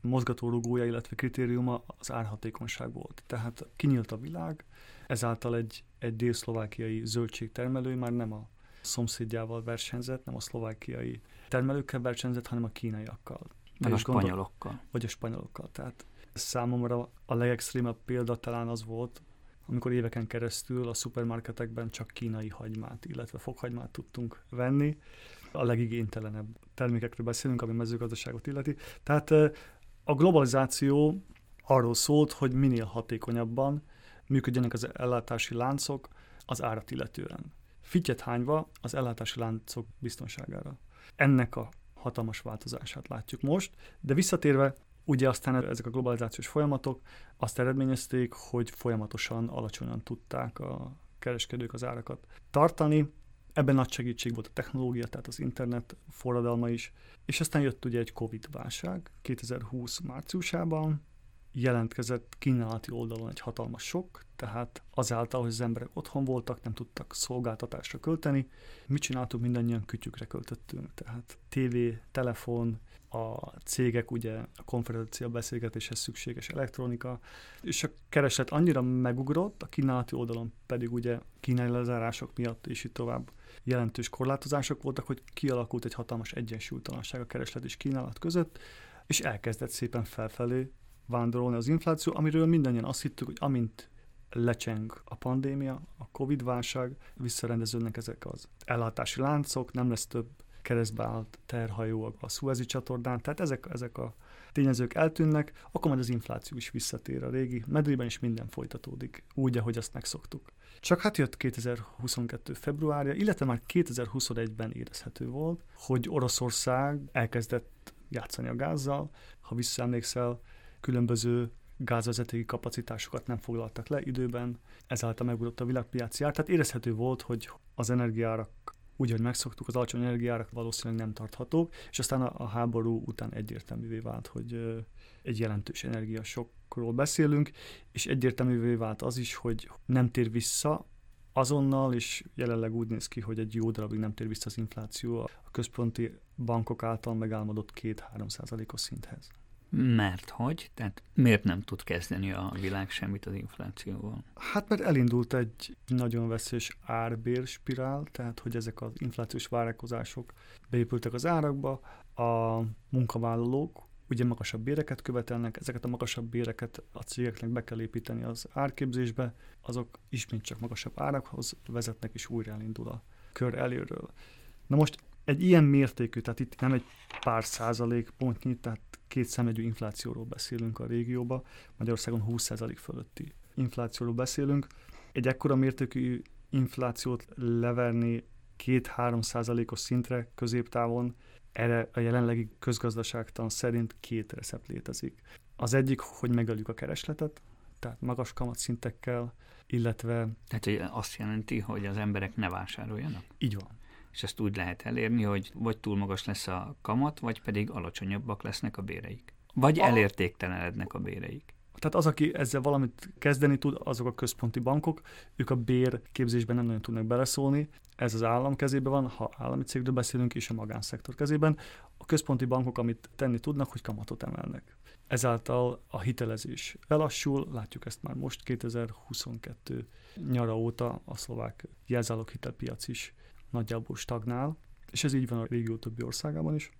mozgatórugója, illetve kritériuma az árhatékonyság volt. Tehát kinyílt a világ, ezáltal egy, egy dél-szlovákiai zöldségtermelő már nem a szomszédjával versenyzett, nem a szlovákiai termelőkkel versenyzett, hanem a kínaiakkal. Meg a spanyolokkal. Gondol, vagy a spanyolokkal. Tehát számomra a legextrémebb példa talán az volt, amikor éveken keresztül a szupermarketekben csak kínai hagymát, illetve fokhagymát tudtunk venni. A legigénytelenebb termékekről beszélünk, ami mezőgazdaságot illeti. Tehát a globalizáció arról szólt, hogy minél hatékonyabban működjenek az ellátási láncok az árat illetően. Fityet hányva az ellátási láncok biztonságára. Ennek a hatalmas változását látjuk most, de visszatérve Ugye aztán ezek a globalizációs folyamatok azt eredményezték, hogy folyamatosan alacsonyan tudták a kereskedők az árakat tartani. Ebben nagy segítség volt a technológia, tehát az internet forradalma is. És aztán jött ugye egy Covid-válság 2020 márciusában, jelentkezett kínálati oldalon egy hatalmas sok, tehát azáltal, hogy az emberek otthon voltak, nem tudtak szolgáltatásra költeni, mit csináltuk, mindannyian kütyükre költöttünk, tehát tévé, telefon, a cégek ugye a konferencia beszélgetéshez szükséges elektronika, és a kereslet annyira megugrott, a kínálati oldalon pedig ugye kínai lezárások miatt és itt tovább jelentős korlátozások voltak, hogy kialakult egy hatalmas egyensúlytalanság a kereslet és kínálat között, és elkezdett szépen felfelé vándorolni az infláció, amiről mindannyian azt hittük, hogy amint lecseng a pandémia, a Covid-válság, visszarendeződnek ezek az ellátási láncok, nem lesz több keresztbe állt terhajó a Suezi csatornán, tehát ezek, ezek a tényezők eltűnnek, akkor majd az infláció is visszatér a régi medrében, is minden folytatódik, úgy, ahogy azt megszoktuk. Csak hát jött 2022. februárja, illetve már 2021-ben érezhető volt, hogy Oroszország elkezdett játszani a gázzal. Ha visszaemlékszel, különböző gázvezetéki kapacitásokat nem foglaltak le időben, ezáltal megugrott a világpiaci ár. Tehát érezhető volt, hogy az energiárak úgy, hogy megszoktuk, az alacsony energiárak valószínűleg nem tarthatók, és aztán a, a háború után egyértelművé vált, hogy egy jelentős energiasok inflációról beszélünk, és egyértelművé vált az is, hogy nem tér vissza azonnal, és jelenleg úgy néz ki, hogy egy jó darabig nem tér vissza az infláció a központi bankok által megálmodott 2-3 százalékos szinthez. Mert hogy? Tehát miért nem tud kezdeni a világ semmit az inflációval? Hát mert elindult egy nagyon veszélyes árbérspirál, tehát hogy ezek az inflációs várakozások beépültek az árakba, a munkavállalók ugye magasabb béreket követelnek, ezeket a magasabb béreket a cégeknek be kell építeni az árképzésbe, azok ismét csak magasabb árakhoz vezetnek, és újra elindul a kör előről. Na most egy ilyen mértékű, tehát itt nem egy pár százalék pontnyi, tehát két szemegyű inflációról beszélünk a régióban, Magyarországon 20 százalék fölötti inflációról beszélünk. Egy ekkora mértékű inflációt leverni két-három százalékos szintre középtávon, erre a jelenlegi közgazdaságtan szerint két recept létezik. Az egyik, hogy megöljük a keresletet, tehát magas kamatszintekkel, illetve... Tehát hogy azt jelenti, hogy az emberek ne vásároljanak? Így van és ezt úgy lehet elérni, hogy vagy túl magas lesz a kamat, vagy pedig alacsonyabbak lesznek a béreik. Vagy a... elértéktelenednek a béreik. Tehát az, aki ezzel valamit kezdeni tud, azok a központi bankok, ők a bér képzésben nem nagyon tudnak beleszólni. Ez az állam kezében van, ha állami cégről beszélünk, és a magánszektor kezében. A központi bankok, amit tenni tudnak, hogy kamatot emelnek. Ezáltal a hitelezés elassul, látjuk ezt már most 2022 nyara óta a szlovák jelzáloghitelpiac is nagyjából stagnál, és ez így van a régió többi országában is.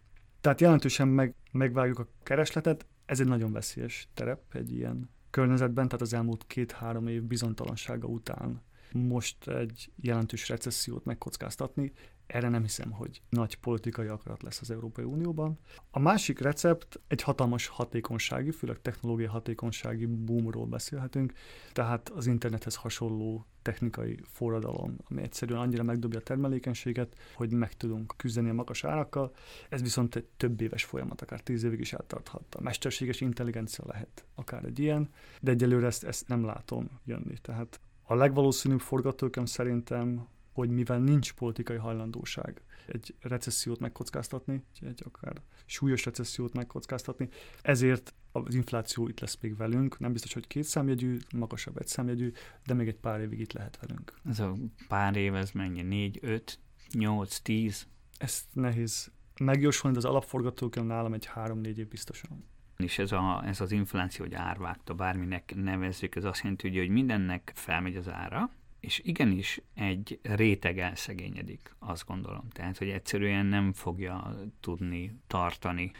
Tehát jelentősen meg, megvágjuk a keresletet, ez egy nagyon veszélyes terep egy ilyen környezetben, tehát az elmúlt két-három év bizonytalansága után most egy jelentős recessziót megkockáztatni, erre nem hiszem, hogy nagy politikai akarat lesz az Európai Unióban. A másik recept egy hatalmas hatékonysági, főleg technológiai hatékonysági boomról beszélhetünk, tehát az internethez hasonló technikai forradalom, ami egyszerűen annyira megdobja a termelékenységet, hogy meg tudunk küzdeni a magas árakkal. Ez viszont egy több éves folyamat, akár tíz évig is áttarthat. A mesterséges intelligencia lehet akár egy ilyen, de egyelőre ezt, ezt nem látom jönni. Tehát a legvalószínűbb forgatókönyv szerintem hogy mivel nincs politikai hajlandóság egy recessziót megkockáztatni, egy akár súlyos recessziót megkockáztatni, ezért az infláció itt lesz még velünk, nem biztos, hogy két számjegyű, magasabb egy számjegyű, de még egy pár évig itt lehet velünk. Ez a pár év, ez mennyi? Négy, öt, nyolc, tíz? Ezt nehéz megjósolni, de az alapforgatókönyv nálam egy három-négy év biztosan. És ez, a, ez az infláció, hogy árvágta, bárminek nevezzük, ez azt jelenti, hogy mindennek felmegy az ára, és igenis egy réteg elszegényedik, azt gondolom. Tehát, hogy egyszerűen nem fogja tudni tartani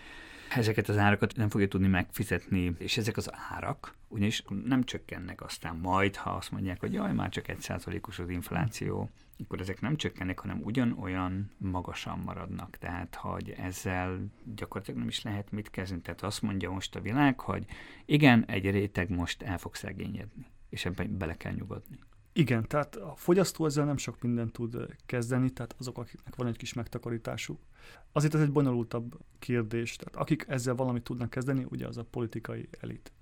ezeket az árakat nem fogja tudni megfizetni, és ezek az árak ugyanis nem csökkennek aztán majd, ha azt mondják, hogy jaj, már csak egy százalékos az infláció, akkor ezek nem csökkennek, hanem ugyanolyan magasan maradnak. Tehát, hogy ezzel gyakorlatilag nem is lehet mit kezdeni. Tehát azt mondja most a világ, hogy igen, egy réteg most el fog szegényedni, és ebben bele kell nyugodni. Igen, tehát a fogyasztó ezzel nem sok mindent tud kezdeni, tehát azok, akiknek van egy kis megtakarításuk. Azért ez egy bonyolultabb kérdés, tehát akik ezzel valamit tudnak kezdeni, ugye az a politikai elit.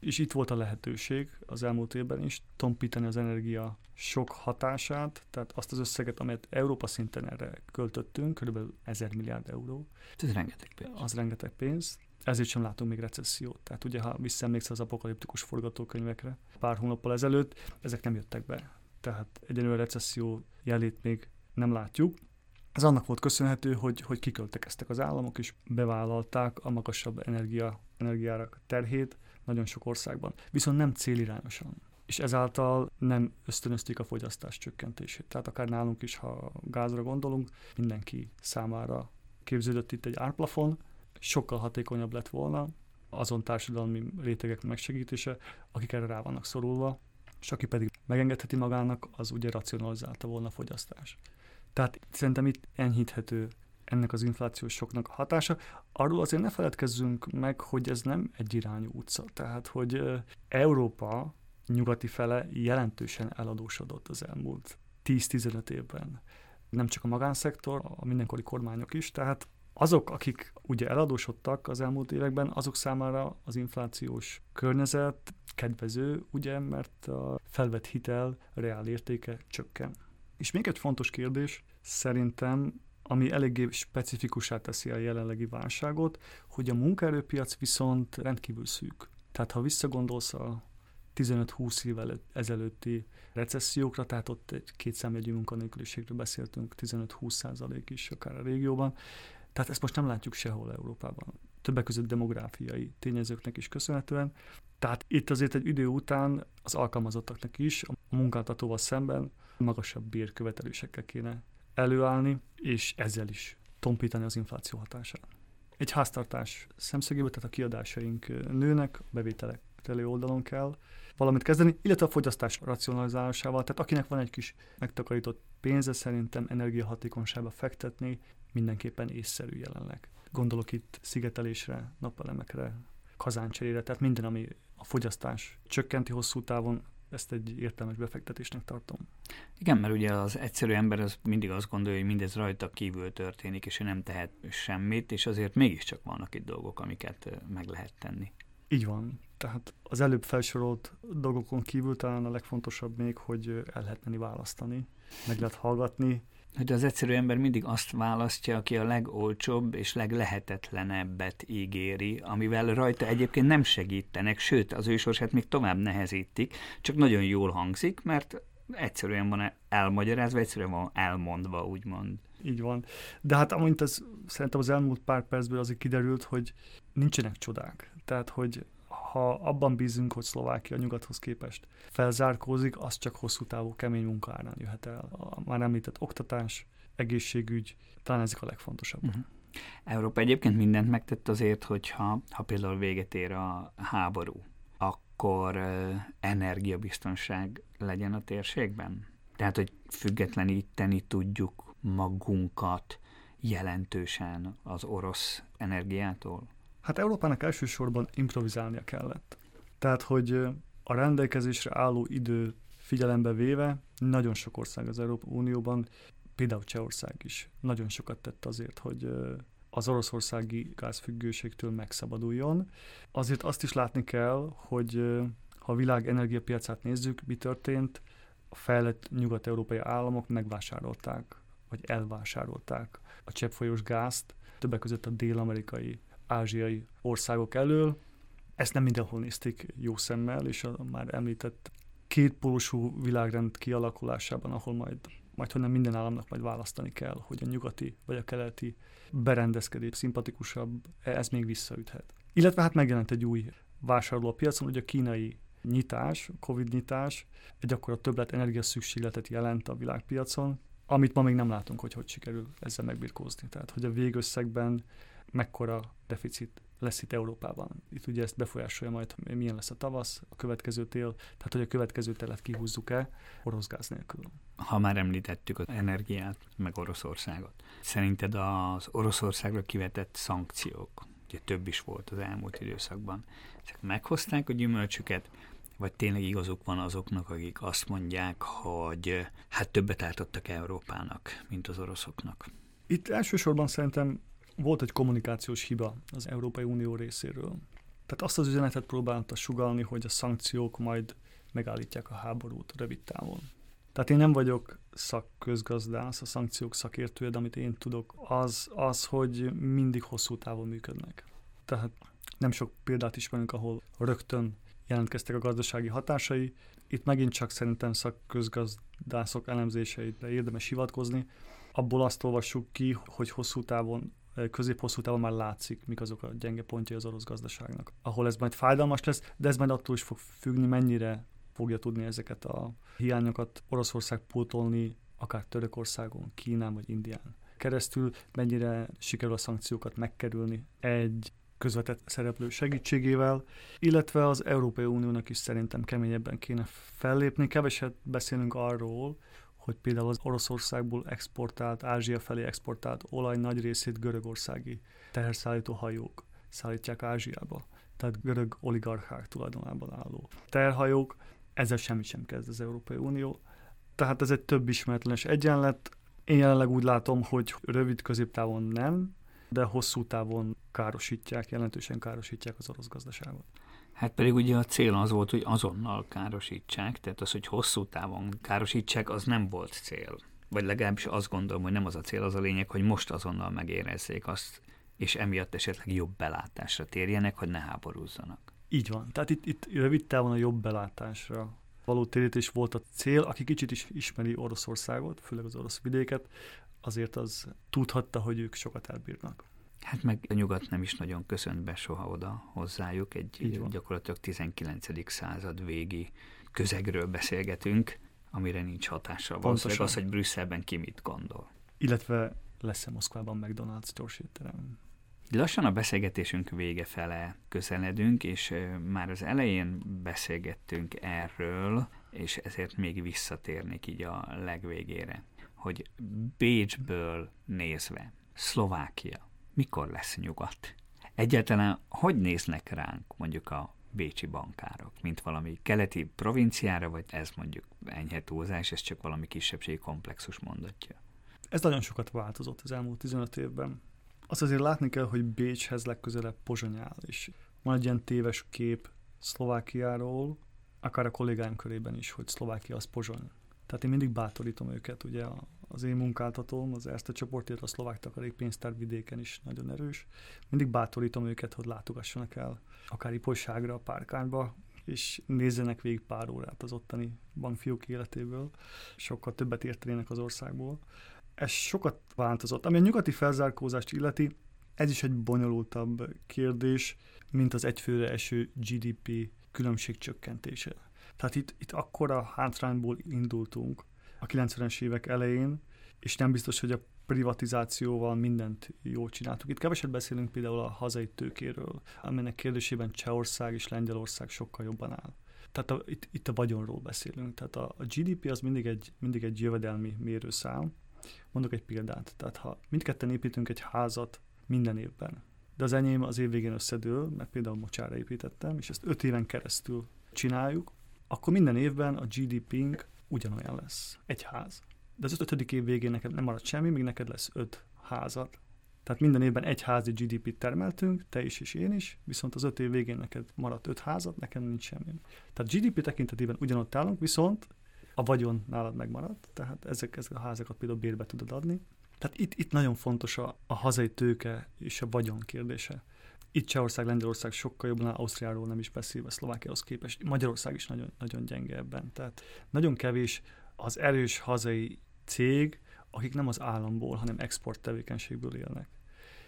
És itt volt a lehetőség az elmúlt évben is tompítani az energia sok hatását, tehát azt az összeget, amelyet Európa szinten erre költöttünk, kb. 1000 milliárd euró. Ez rengeteg pénz. Az rengeteg pénz ezért sem látunk még recessziót. Tehát ugye, ha visszaemlékszel az apokaliptikus forgatókönyvekre pár hónappal ezelőtt, ezek nem jöttek be. Tehát egyenlő recesszió jelét még nem látjuk. Ez annak volt köszönhető, hogy, hogy kiköltekeztek az államok, és bevállalták a magasabb energia, energiárak terhét nagyon sok országban. Viszont nem célirányosan. És ezáltal nem ösztönözték a fogyasztás csökkentését. Tehát akár nálunk is, ha gázra gondolunk, mindenki számára képződött itt egy árplafon, sokkal hatékonyabb lett volna azon társadalmi rétegek megsegítése, akik erre rá vannak szorulva, és aki pedig megengedheti magának, az ugye racionalizálta volna a fogyasztás. Tehát szerintem itt enyhíthető ennek az inflációs soknak a hatása. Arról azért ne feledkezzünk meg, hogy ez nem egy irányú utca. Tehát, hogy Európa nyugati fele jelentősen eladósodott az elmúlt 10-15 évben. Nem csak a magánszektor, a mindenkori kormányok is, tehát azok, akik ugye eladósodtak az elmúlt években, azok számára az inflációs környezet kedvező, ugye, mert a felvett hitel reál értéke csökken. És még egy fontos kérdés, szerintem, ami eléggé specifikusá teszi a jelenlegi válságot, hogy a munkaerőpiac viszont rendkívül szűk. Tehát ha visszagondolsz a 15-20 évvel ezelőtti recessziókra, tehát ott egy kétszámjegyű munkanélküliségről beszéltünk, 15-20 százalék is akár a régióban. Tehát ezt most nem látjuk sehol Európában. Többek között demográfiai tényezőknek is köszönhetően. Tehát itt azért egy idő után az alkalmazottaknak is a munkáltatóval szemben magasabb bérkövetelésekkel kéne előállni, és ezzel is tompítani az infláció hatását. Egy háztartás szemszögéből, tehát a kiadásaink nőnek, a bevételek telő oldalon kell valamit kezdeni, illetve a fogyasztás racionalizálásával. Tehát akinek van egy kis megtakarított pénze, szerintem energiahatékonyságba fektetni mindenképpen észszerű jelenleg. Gondolok itt szigetelésre, napelemekre, kazáncserére, tehát minden, ami a fogyasztás csökkenti hosszú távon, ezt egy értelmes befektetésnek tartom. Igen, mert ugye az egyszerű ember az mindig azt gondolja, hogy mindez rajta kívül történik, és ő nem tehet semmit, és azért mégiscsak vannak itt dolgok, amiket meg lehet tenni. Így van. Tehát az előbb felsorolt dolgokon kívül talán a legfontosabb még, hogy el lehet menni választani, meg lehet hallgatni. Hogy az egyszerű ember mindig azt választja, aki a legolcsóbb és leglehetetlenebbet ígéri, amivel rajta egyébként nem segítenek, sőt, az ő sorsát még tovább nehezítik, csak nagyon jól hangzik, mert egyszerűen van elmagyarázva, egyszerűen van elmondva, úgymond. Így van. De hát amint ez szerintem az elmúlt pár percből azért kiderült, hogy nincsenek csodák. Tehát, hogy ha abban bízunk, hogy Szlovákia nyugathoz képest felzárkózik, az csak hosszú távú kemény munka árán jöhet el. A már említett oktatás, egészségügy, talán ezek a legfontosabbak. Uh-huh. Európa egyébként mindent megtett azért, hogyha ha például véget ér a háború, akkor energiabiztonság legyen a térségben? Tehát, hogy függetleníteni tudjuk magunkat jelentősen az orosz energiától? Hát Európának elsősorban improvizálnia kellett. Tehát, hogy a rendelkezésre álló idő figyelembe véve nagyon sok ország az Európai Unióban, például Csehország is nagyon sokat tett azért, hogy az oroszországi gázfüggőségtől megszabaduljon. Azért azt is látni kell, hogy ha a világ energiapiacát nézzük, mi történt, a fejlett nyugat-európai államok megvásárolták, vagy elvásárolták a cseppfolyós gázt, többek között a dél-amerikai ázsiai országok elől. Ezt nem mindenhol nézték jó szemmel, és a már említett kétpólusú világrend kialakulásában, ahol majd, majd hogy nem minden államnak majd választani kell, hogy a nyugati vagy a keleti berendezkedés szimpatikusabb, ez még visszaüthet. Illetve hát megjelent egy új vásárló a piacon, hogy a kínai nyitás, Covid nyitás egy akkora többlet energia szükségletet jelent a világpiacon, amit ma még nem látunk, hogy hogy sikerül ezzel megbirkózni. Tehát, hogy a végösszegben mekkora deficit lesz itt Európában. Itt ugye ezt befolyásolja majd, hogy milyen lesz a tavasz, a következő tél, tehát hogy a következő telet kihúzzuk-e orosz gáz nélkül. Ha már említettük az energiát, meg Oroszországot, szerinted az Oroszországra kivetett szankciók, ugye több is volt az elmúlt időszakban, ezek meghozták a gyümölcsüket, vagy tényleg igazuk van azoknak, akik azt mondják, hogy hát többet ártottak Európának, mint az oroszoknak? Itt elsősorban szerintem volt egy kommunikációs hiba az Európai Unió részéről. Tehát azt az üzenetet próbálta sugalni, hogy a szankciók majd megállítják a háborút rövid távon. Tehát én nem vagyok szakközgazdász, a szankciók szakértője, de amit én tudok, az, az, hogy mindig hosszú távon működnek. Tehát nem sok példát ismerünk, ahol rögtön jelentkeztek a gazdasági hatásai. Itt megint csak szerintem szakközgazdászok elemzéseire érdemes hivatkozni. Abból azt olvassuk ki, hogy hosszú távon közép-hosszú távon már látszik, mik azok a gyenge pontjai az orosz gazdaságnak. Ahol ez majd fájdalmas lesz, de ez majd attól is fog függni, mennyire fogja tudni ezeket a hiányokat Oroszország pótolni, akár Törökországon, Kínán vagy Indián keresztül, mennyire sikerül a szankciókat megkerülni egy közvetett szereplő segítségével, illetve az Európai Uniónak is szerintem keményebben kéne fellépni. Keveset beszélünk arról, hogy például az Oroszországból exportált, Ázsia felé exportált olaj nagy részét görögországi teherszállító hajók szállítják Ázsiába. Tehát görög oligarchák tulajdonában álló terhajók, ezzel semmit sem kezd az Európai Unió. Tehát ez egy több ismeretlenes egyenlet. Én jelenleg úgy látom, hogy rövid középtávon nem, de hosszú távon károsítják, jelentősen károsítják az orosz gazdaságot. Hát pedig ugye a cél az volt, hogy azonnal károsítsák, tehát az, hogy hosszú távon károsítsák, az nem volt cél. Vagy legalábbis azt gondolom, hogy nem az a cél, az a lényeg, hogy most azonnal megérezzék azt, és emiatt esetleg jobb belátásra térjenek, hogy ne háborúzzanak. Így van. Tehát itt, itt rövid távon a jobb belátásra való térítés volt a cél. Aki kicsit is ismeri Oroszországot, főleg az orosz vidéket, azért az tudhatta, hogy ők sokat elbírnak. Hát meg a nyugat nem is nagyon köszönt be soha oda hozzájuk, egy gyakorlatilag 19. század végi közegről beszélgetünk, amire nincs hatással. Valószínűleg az, hogy Brüsszelben ki mit gondol. Illetve lesz-e Moszkvában McDonald's gyorsétterem? Lassan a beszélgetésünk vége fele közeledünk, és már az elején beszélgettünk erről, és ezért még visszatérnék így a legvégére, hogy Bécsből nézve, Szlovákia, mikor lesz nyugat? Egyáltalán hogy néznek ránk mondjuk a bécsi bankárok, mint valami keleti provinciára, vagy ez mondjuk enyhe túlzás, ez csak valami kisebbségi komplexus mondatja? Ez nagyon sokat változott az elmúlt 15 évben. Azt azért látni kell, hogy Bécshez legközelebb Pozsony áll, és van egy ilyen téves kép Szlovákiáról, akár a kollégáim körében is, hogy Szlovákia az Pozsony. Tehát én mindig bátorítom őket, ugye az én munkáltatóm, az Erste csoportért a szlovák takarékpénztár vidéken is nagyon erős. Mindig bátorítom őket, hogy látogassanak el akár Ipolyságra, Párkányba, és nézzenek végig pár órát az ottani bankfiúk életéből, sokkal többet értenének az országból ez sokat változott. Ami a nyugati felzárkózást illeti, ez is egy bonyolultabb kérdés, mint az egyfőre eső GDP különbség csökkentése. Tehát itt, itt akkora hátrányból indultunk a 90-es évek elején, és nem biztos, hogy a privatizációval mindent jól csináltuk. Itt keveset beszélünk például a hazai tőkéről, aminek kérdésében Csehország és Lengyelország sokkal jobban áll. Tehát a, itt, itt a vagyonról beszélünk. Tehát a, a GDP az mindig egy, mindig egy jövedelmi mérőszám, Mondok egy példát. Tehát ha mindketten építünk egy házat minden évben, de az enyém az év végén összedől, mert például mocsára építettem, és ezt öt éven keresztül csináljuk, akkor minden évben a GDP-nk ugyanolyan lesz. Egy ház. De az ötödik év végén neked nem marad semmi, még neked lesz öt házad. Tehát minden évben egy házi GDP-t termeltünk, te is és én is, viszont az öt év végén neked maradt öt házad, nekem nincs semmi. Tehát GDP tekintetében ugyanott állunk, viszont a vagyon nálad megmaradt, tehát ezek, ezek a házakat például bérbe tudod adni. Tehát itt, itt nagyon fontos a, a hazai tőke és a vagyon kérdése. Itt Csehország, Lengyelország sokkal jobban, Ausztriáról nem is beszélve, Szlovákiahoz képest. Magyarország is nagyon, nagyon gyenge ebben. Tehát nagyon kevés az erős hazai cég, akik nem az államból, hanem export tevékenységből élnek.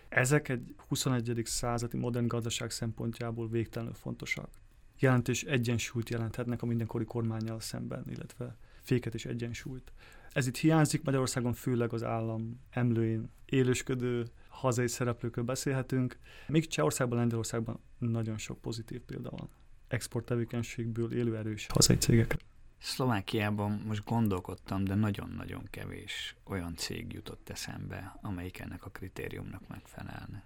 Ezek egy 21. századi modern gazdaság szempontjából végtelenül fontosak jelentős egyensúlyt jelenthetnek a mindenkori kormányjal szemben, illetve féket és egyensúlyt. Ez itt hiányzik, Magyarországon főleg az állam emlőin élősködő hazai szereplőkről beszélhetünk, még Csehországban, Lengyelországban nagyon sok pozitív példa van. Export tevékenységből élő erős hazai cégek. Szlovákiában most gondolkodtam, de nagyon-nagyon kevés olyan cég jutott eszembe, amelyik ennek a kritériumnak megfelelne.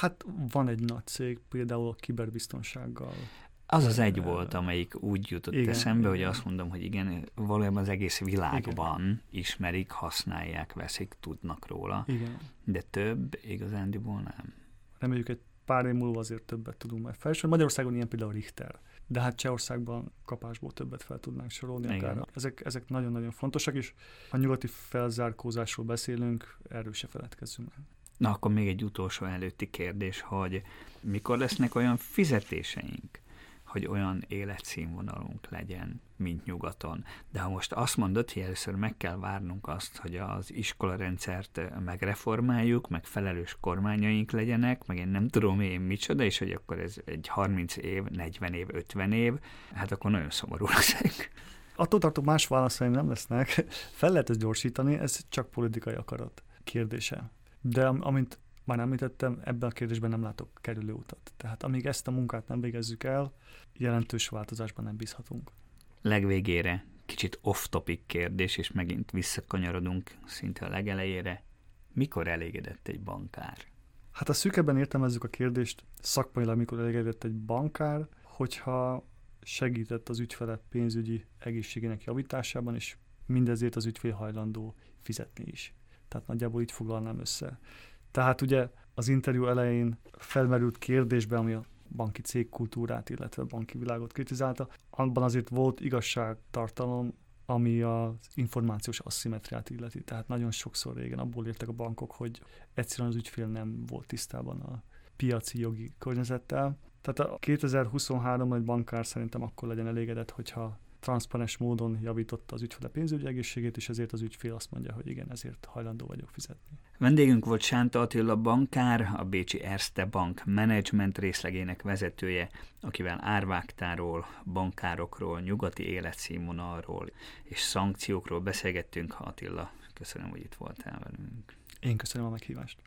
Hát van egy nagy cég, például a kiberbiztonsággal az az egy volt, amelyik úgy jutott igen, eszembe, igen. hogy azt mondom, hogy igen, valójában az egész világban igen. ismerik, használják, veszik, tudnak róla. Igen. De több igazándiból nem. Reméljük egy pár év múlva azért többet tudunk majd felsorolni. Magyarországon ilyen például Richter. De hát Csehországban kapásból többet fel tudnánk sorolni. Akár. Ezek, ezek nagyon-nagyon fontosak, és ha nyugati felzárkózásról beszélünk, erről se feledkezzünk meg. Na akkor még egy utolsó előtti kérdés, hogy mikor lesznek olyan fizetéseink, hogy olyan életszínvonalunk legyen, mint nyugaton. De ha most azt mondod, hogy először meg kell várnunk azt, hogy az iskolarendszert megreformáljuk, meg felelős kormányaink legyenek, meg én nem tudom én micsoda, és hogy akkor ez egy 30 év, 40 év, 50 év, hát akkor nagyon szomorú leszek. Attól tartok, más válaszaim nem lesznek. Fel lehet ezt gyorsítani, ez csak politikai akarat kérdése. De amint már említettem, ebben a kérdésben nem látok kerülő utat. Tehát amíg ezt a munkát nem végezzük el, jelentős változásban nem bízhatunk. Legvégére kicsit off-topic kérdés, és megint visszakanyarodunk szinte a legelejére. Mikor elégedett egy bankár? Hát a szűkebben értelmezzük a kérdést, szakmailag mikor elégedett egy bankár, hogyha segített az ügyfele pénzügyi egészségének javításában, és mindezért az ügyfél hajlandó fizetni is. Tehát nagyjából így foglalnám össze. Tehát ugye az interjú elején felmerült kérdésbe, ami a banki cégkultúrát, illetve a banki világot kritizálta, abban azért volt igazságtartalom, ami az információs asszimetriát illeti. Tehát nagyon sokszor régen abból értek a bankok, hogy egyszerűen az ügyfél nem volt tisztában a piaci jogi környezettel, Tehát a 2023 egy bankár szerintem akkor legyen elégedett, hogyha transzparens módon javította az ügyfele pénzügyi egészségét, és ezért az ügyfél azt mondja, hogy igen, ezért hajlandó vagyok fizetni. Vendégünk volt Sánta Attila bankár, a Bécsi Erste Bank menedzsment részlegének vezetője, akivel árvágtáról, bankárokról, nyugati életszínvonalról és szankciókról beszélgettünk. Attila, köszönöm, hogy itt voltál velünk. Én köszönöm a meghívást.